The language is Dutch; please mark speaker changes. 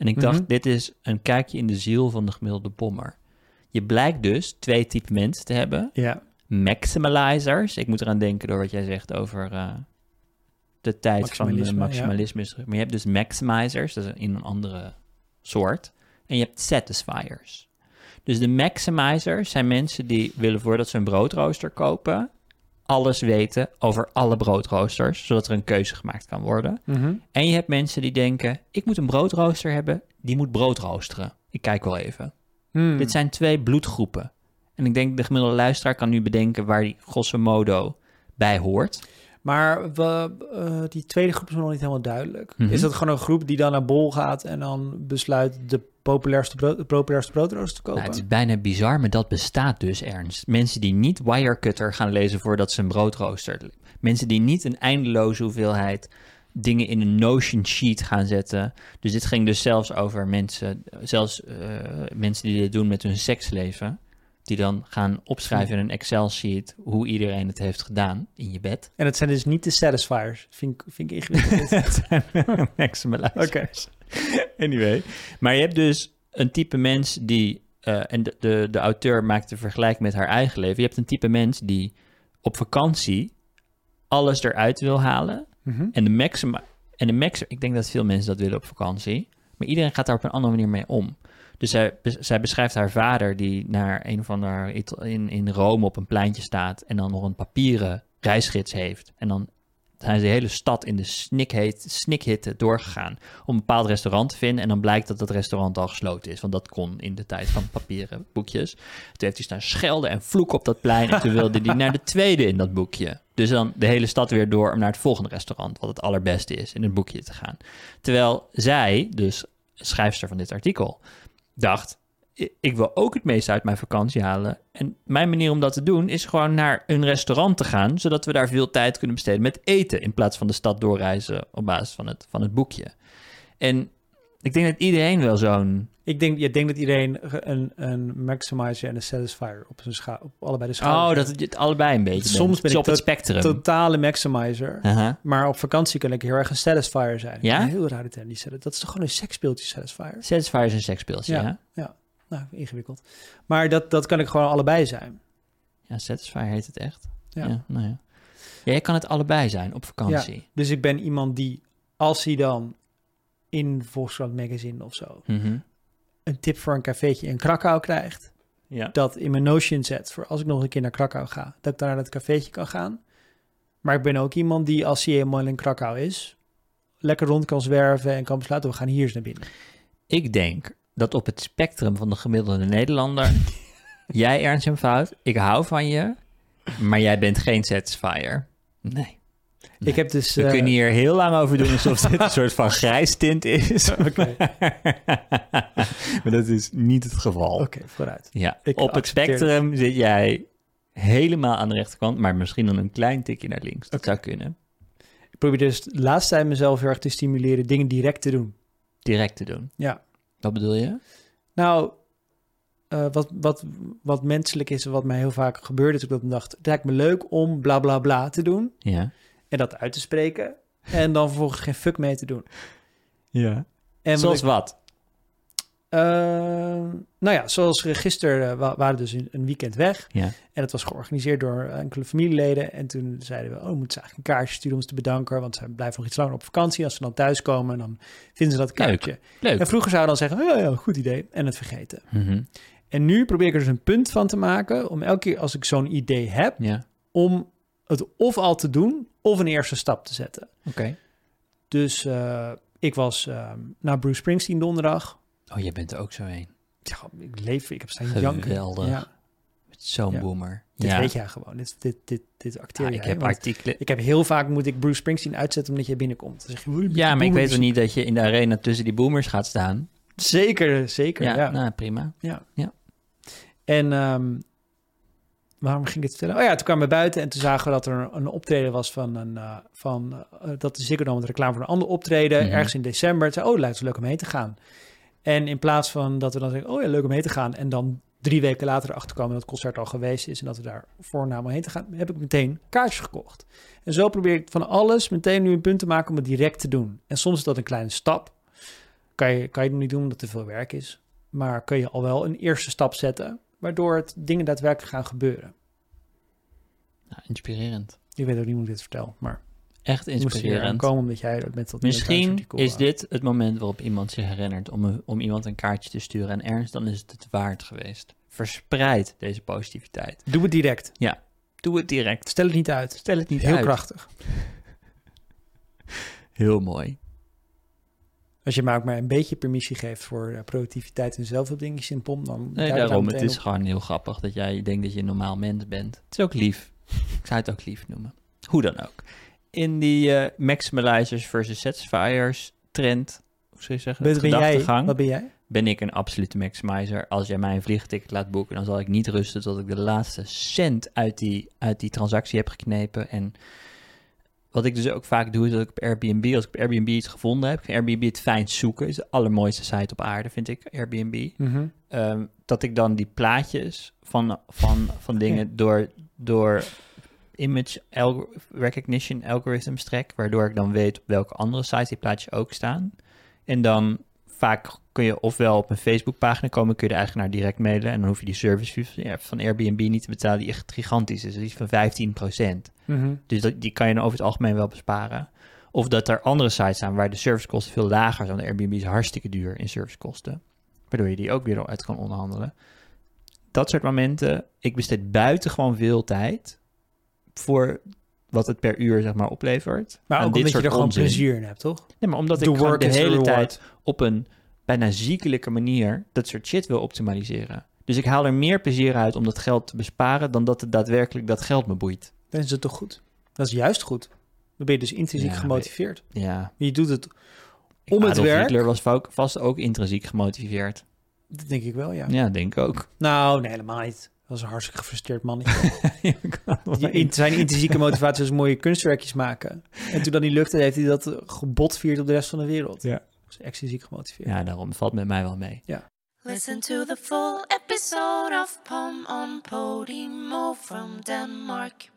Speaker 1: En ik dacht,
Speaker 2: Mhm.
Speaker 1: dit is een kijkje in de ziel van de gemiddelde bommer. Je blijkt dus twee typen mensen te hebben.
Speaker 2: Ja.
Speaker 1: Maximalizers. Ik moet eraan denken door wat jij zegt over eh, de tijd van de
Speaker 2: ja.
Speaker 1: maximalisme. Maar je hebt dus maximizers, dat is in een andere soort. En je hebt satisfiers. Dus de maximizers zijn mensen die willen voordat ze een broodrooster kopen... alles weten over alle broodroosters, zodat er een keuze gemaakt kan worden.
Speaker 2: Mhm.
Speaker 1: En je hebt mensen die denken, ik moet een broodrooster hebben, die moet brood roosteren. Ik kijk wel even.
Speaker 2: Hmm.
Speaker 1: Dit zijn twee bloedgroepen. En ik denk de gemiddelde luisteraar kan nu bedenken waar die grosso modo bij hoort.
Speaker 2: Maar we, eh, die tweede groep is nog niet helemaal duidelijk.
Speaker 1: Mhm.
Speaker 2: Is dat gewoon een groep die dan naar Bol gaat en dan besluit de populairste, brood, populairste broodrooster te kopen?
Speaker 1: Nou, het is bijna bizar, maar dat bestaat dus, Ernst. Mensen die niet Wirecutter gaan lezen voordat ze een broodrooster... Mensen die niet een eindeloze hoeveelheid dingen in een Notion sheet gaan zetten. Dus dit ging dus zelfs over mensen, zelfs eh, mensen die dit doen met hun seksleven. Die dan gaan opschrijven in een Excel-sheet hoe iedereen het heeft gedaan in je bed.
Speaker 2: En het zijn dus niet de satisfiers. Vind ik, vind ik ingewikkeld.
Speaker 1: Het zijn.
Speaker 2: Oké.
Speaker 1: Anyway. Maar je hebt dus een type mens die... eh, en de, de, de auteur maakt de vergelijking met haar eigen leven. Je hebt een type mens die op vakantie alles eruit wil halen.
Speaker 2: Mhm.
Speaker 1: En de maxima... En de max, ik denk dat veel mensen dat willen op vakantie. Maar iedereen gaat daar op een andere manier mee om. Dus zij, zij beschrijft haar vader die naar een ander Ita- in, in Rome op een pleintje staat en dan nog een papieren reisgids heeft. En dan zijn ze de hele stad in de snikhitte doorgegaan om een bepaald restaurant te vinden. En dan blijkt dat dat restaurant al gesloten is, want dat kon in de tijd van papieren boekjes. Toen heeft hij staan schelden en vloeken op dat plein en toen wilde hij naar de tweede in dat boekje. Dus dan de hele stad weer door om naar het volgende restaurant, wat het allerbeste is, in het boekje te gaan. Terwijl zij, dus schrijfster van dit artikel, dacht: "I- ik wil ook het meeste uit mijn vakantie halen. En mijn manier om dat te doen is gewoon naar een restaurant te gaan, zodat we daar veel tijd kunnen besteden met eten in plaats van de stad doorreizen op basis van het, van het boekje. En ik denk dat iedereen wel zo'n.
Speaker 2: Ik denk, je denkt dat iedereen een, een maximizer en een satisfier op, zijn scha op allebei de schouders
Speaker 1: Oh, dat het allebei een beetje.
Speaker 2: Soms
Speaker 1: bent.
Speaker 2: ben ik
Speaker 1: op het spectrum.
Speaker 2: Totale maximizer.
Speaker 1: Aha.
Speaker 2: Maar op vakantie kan ik heel erg een satisfier zijn.
Speaker 1: Ja?
Speaker 2: Een heel rare term, die Dat is toch gewoon een seksspeeltje, satisfier?
Speaker 1: Satisfier is een seksspeeltje, ja.
Speaker 2: Ja.
Speaker 1: ja?
Speaker 2: Nou, ingewikkeld. Maar dat, dat kan ik gewoon allebei zijn.
Speaker 1: Satisfier heet het echt.
Speaker 2: Ja.
Speaker 1: Ja, nou ja. Ja, jij kan het allebei zijn op vakantie.
Speaker 2: Dus ik ben iemand die, als hij dan in Volkskrant Magazine of zo...
Speaker 1: Mhm.
Speaker 2: Een tip voor een cafeetje in Krakau krijgt...
Speaker 1: ja.
Speaker 2: dat in mijn Notion zet voor als ik nog een keer naar Krakau ga... dat ik daar naar dat cafeetje kan gaan. Maar ik ben ook iemand die, als hij eenmaal in Krakau is... lekker rond kan zwerven en kan besluiten... we gaan hier eens naar binnen.
Speaker 1: Ik denk dat op het spectrum van de gemiddelde Nederlander... jij, Ernst en Fout, ik hou van je, maar jij bent geen satisfier. Nee.
Speaker 2: Ik heb dus...
Speaker 1: We
Speaker 2: eh,
Speaker 1: kunnen hier heel lang over doen alsof dit een soort van grijs tint is.
Speaker 2: Oké,
Speaker 1: maar dat is niet het geval.
Speaker 2: oké, vooruit.
Speaker 1: Ja,
Speaker 2: Ik
Speaker 1: op het spectrum zit jij helemaal aan de rechterkant, maar misschien dan een klein tikje naar links. Dat zou kunnen.
Speaker 2: Ik probeer dus de laatste tijd mezelf heel erg te stimuleren... dingen direct te doen.
Speaker 1: Direct te doen.
Speaker 2: Ja.
Speaker 1: Wat bedoel je?
Speaker 2: Nou, eh, wat, wat, wat menselijk is en wat mij heel vaak gebeurde... is dat ik dacht, het lijkt me leuk om bla bla bla te doen...
Speaker 1: Ja.
Speaker 2: En dat uit te spreken... en dan vervolgens geen fuck mee te doen.
Speaker 1: Ja.
Speaker 2: En wat
Speaker 1: Zoals
Speaker 2: ik-
Speaker 1: wat?
Speaker 2: Eh, nou ja, zoals gisteren eh, wa- waren we dus een, weekend weg.
Speaker 1: Ja.
Speaker 2: En het was georganiseerd door enkele familieleden. En toen zeiden we, oh, moeten ze eigenlijk een kaartje sturen om ze te bedanken. Want ze blijven nog iets langer op vakantie. Als ze dan thuiskomen, dan vinden ze dat kaartje.
Speaker 1: Leuk.
Speaker 2: En vroeger zouden we dan zeggen, oh, ja, goed idee. En het vergeten.
Speaker 1: Mhm.
Speaker 2: En nu probeer ik er dus een punt van te maken. Om elke keer als ik zo'n idee heb,
Speaker 1: Ja.
Speaker 2: om het of al te doen, of een eerste stap te zetten.
Speaker 1: Oké.
Speaker 2: Dus eh, ik was eh, naar Bruce Springsteen donderdag.
Speaker 1: Oh, jij bent er ook zo een.
Speaker 2: Ja, ik leef, ik heb staan janken.
Speaker 1: Geweldig.
Speaker 2: Ja.
Speaker 1: Zo'n
Speaker 2: Ja.
Speaker 1: boomer.
Speaker 2: Dit
Speaker 1: ja.
Speaker 2: weet jij gewoon. Dit, dit, dit, dit acteer
Speaker 1: Ja,
Speaker 2: jij.
Speaker 1: ik heb artikelen.
Speaker 2: ik heb heel vaak moet ik Bruce Springsteen uitzetten omdat jij binnenkomt. Je, "Oei, met
Speaker 1: Ja, maar ik weet
Speaker 2: boomers."
Speaker 1: wel niet dat je in de arena tussen die boomers gaat staan.
Speaker 2: Zeker, zeker.
Speaker 1: Ja,
Speaker 2: Ja,
Speaker 1: nou prima.
Speaker 2: En ehm, waarom ging ik het vertellen? Oh ja, toen kwamen we buiten en toen zagen we dat er een, optreden was van een eh, van eh, dat de Ziggo Dome met reclame voor een ander optreden
Speaker 1: Mhm.
Speaker 2: ergens in december. Het zei, oh, lijkt het leuk om heen te gaan. En in plaats van dat we dan zeggen, oh ja, leuk om heen te gaan en dan drie weken later erachter komen dat het concert al geweest is en dat we daar voornaam heen te gaan, heb ik meteen kaartjes gekocht. En zo probeer ik van alles meteen nu een punt te maken om het direct te doen. En soms is dat een kleine stap. kan je, kan je nog niet doen omdat er veel werk is. Maar kun je al wel een eerste stap zetten, waardoor het dingen daadwerkelijk gaan gebeuren.
Speaker 1: Nou, inspirerend.
Speaker 2: Ik weet ook niet hoe ik dit vertel, maar
Speaker 1: Echt inspirerend.
Speaker 2: komen omdat jij dat met dat
Speaker 1: Misschien is dit het moment waarop iemand zich herinnert om, een- om iemand een kaartje te sturen. En ernst, dan is het het waard geweest. Verspreid deze positiviteit.
Speaker 2: Doe het direct.
Speaker 1: Doe het direct.
Speaker 2: Stel het niet uit.
Speaker 1: Stel het niet
Speaker 2: Heel
Speaker 1: uit.
Speaker 2: krachtig.
Speaker 1: Heel mooi.
Speaker 2: Als je maar ook maar een beetje permissie geeft voor eh, productiviteit en zelfhulpdingetjes in POM, dan...
Speaker 1: Nee, daarom. Het is
Speaker 2: op.
Speaker 1: gewoon heel grappig dat jij denkt dat je een normaal mens bent. Het is ook lief. Ik zou het ook lief noemen. Hoe dan ook. In die eh, maximizers versus satisfiers trend, hoe zou je zeggen,
Speaker 2: Wat ben jij? Wat ben jij?
Speaker 1: ben ik een absolute maximizer. Als jij mij een vliegticket laat boeken, dan zal ik niet rusten tot ik de laatste cent uit die, uit die transactie heb geknepen. En wat ik dus ook vaak doe, is dat ik op Airbnb, als ik op Airbnb iets gevonden heb, Airbnb het fijnst zoeken, is de allermooiste site op aarde, vind ik, Airbnb.
Speaker 2: Mhm.
Speaker 1: Ehm, dat ik dan die plaatjes van, van, van dingen door, door image alg- recognition algorithms trek, waardoor ik dan weet op welke andere sites die plaatjes ook staan. En dan vaak kun je ofwel op een Facebookpagina komen, kun je de eigenaar direct mailen en dan hoef je die service van- ja, van Airbnb niet te betalen, die echt gigantisch is, dus die van 15%.
Speaker 2: Mhm.
Speaker 1: Dus dat, die kan je dan over het algemeen wel besparen. Of dat er andere sites zijn waar de servicekosten veel lager zijn. De Airbnb is hartstikke duur in servicekosten. Waardoor je die ook weer uit kan onderhandelen. Dat soort momenten. Ik besteed buitengewoon veel tijd voor wat het per uur zeg maar oplevert.
Speaker 2: Maar
Speaker 1: aan
Speaker 2: ook
Speaker 1: dit
Speaker 2: omdat je er gewoon plezier in hebt, toch?
Speaker 1: Nee, maar omdat
Speaker 2: The
Speaker 1: ik gewoon de
Speaker 2: is
Speaker 1: hele tijd op een bijna ziekelijke manier dat soort shit wil optimaliseren. Dus ik haal er meer plezier uit om dat geld te besparen dan dat het daadwerkelijk dat geld me boeit.
Speaker 2: Dan is het toch goed? Dat is juist goed. Dan ben je dus intrinsiek
Speaker 1: Ja,
Speaker 2: gemotiveerd.
Speaker 1: Ja,
Speaker 2: Je doet het om het werk.
Speaker 1: Hitler was va- vast ook intrinsiek gemotiveerd.
Speaker 2: Dat denk ik wel, ja.
Speaker 1: Ja, denk ik ook.
Speaker 2: Nou, nee, helemaal niet. Dat was een hartstikke gefrustreerd man. Die zijn intrinsieke motivatie was mooie kunstwerkjes maken. En toen dat niet lukte, heeft hij dat gebod viert op de rest van de wereld.
Speaker 1: Ja.
Speaker 2: Dus extrinsiek gemotiveerd.
Speaker 1: ja, daarom valt met mij wel mee.
Speaker 3: Listen to the full episode of Pom on Podimo from Denmark.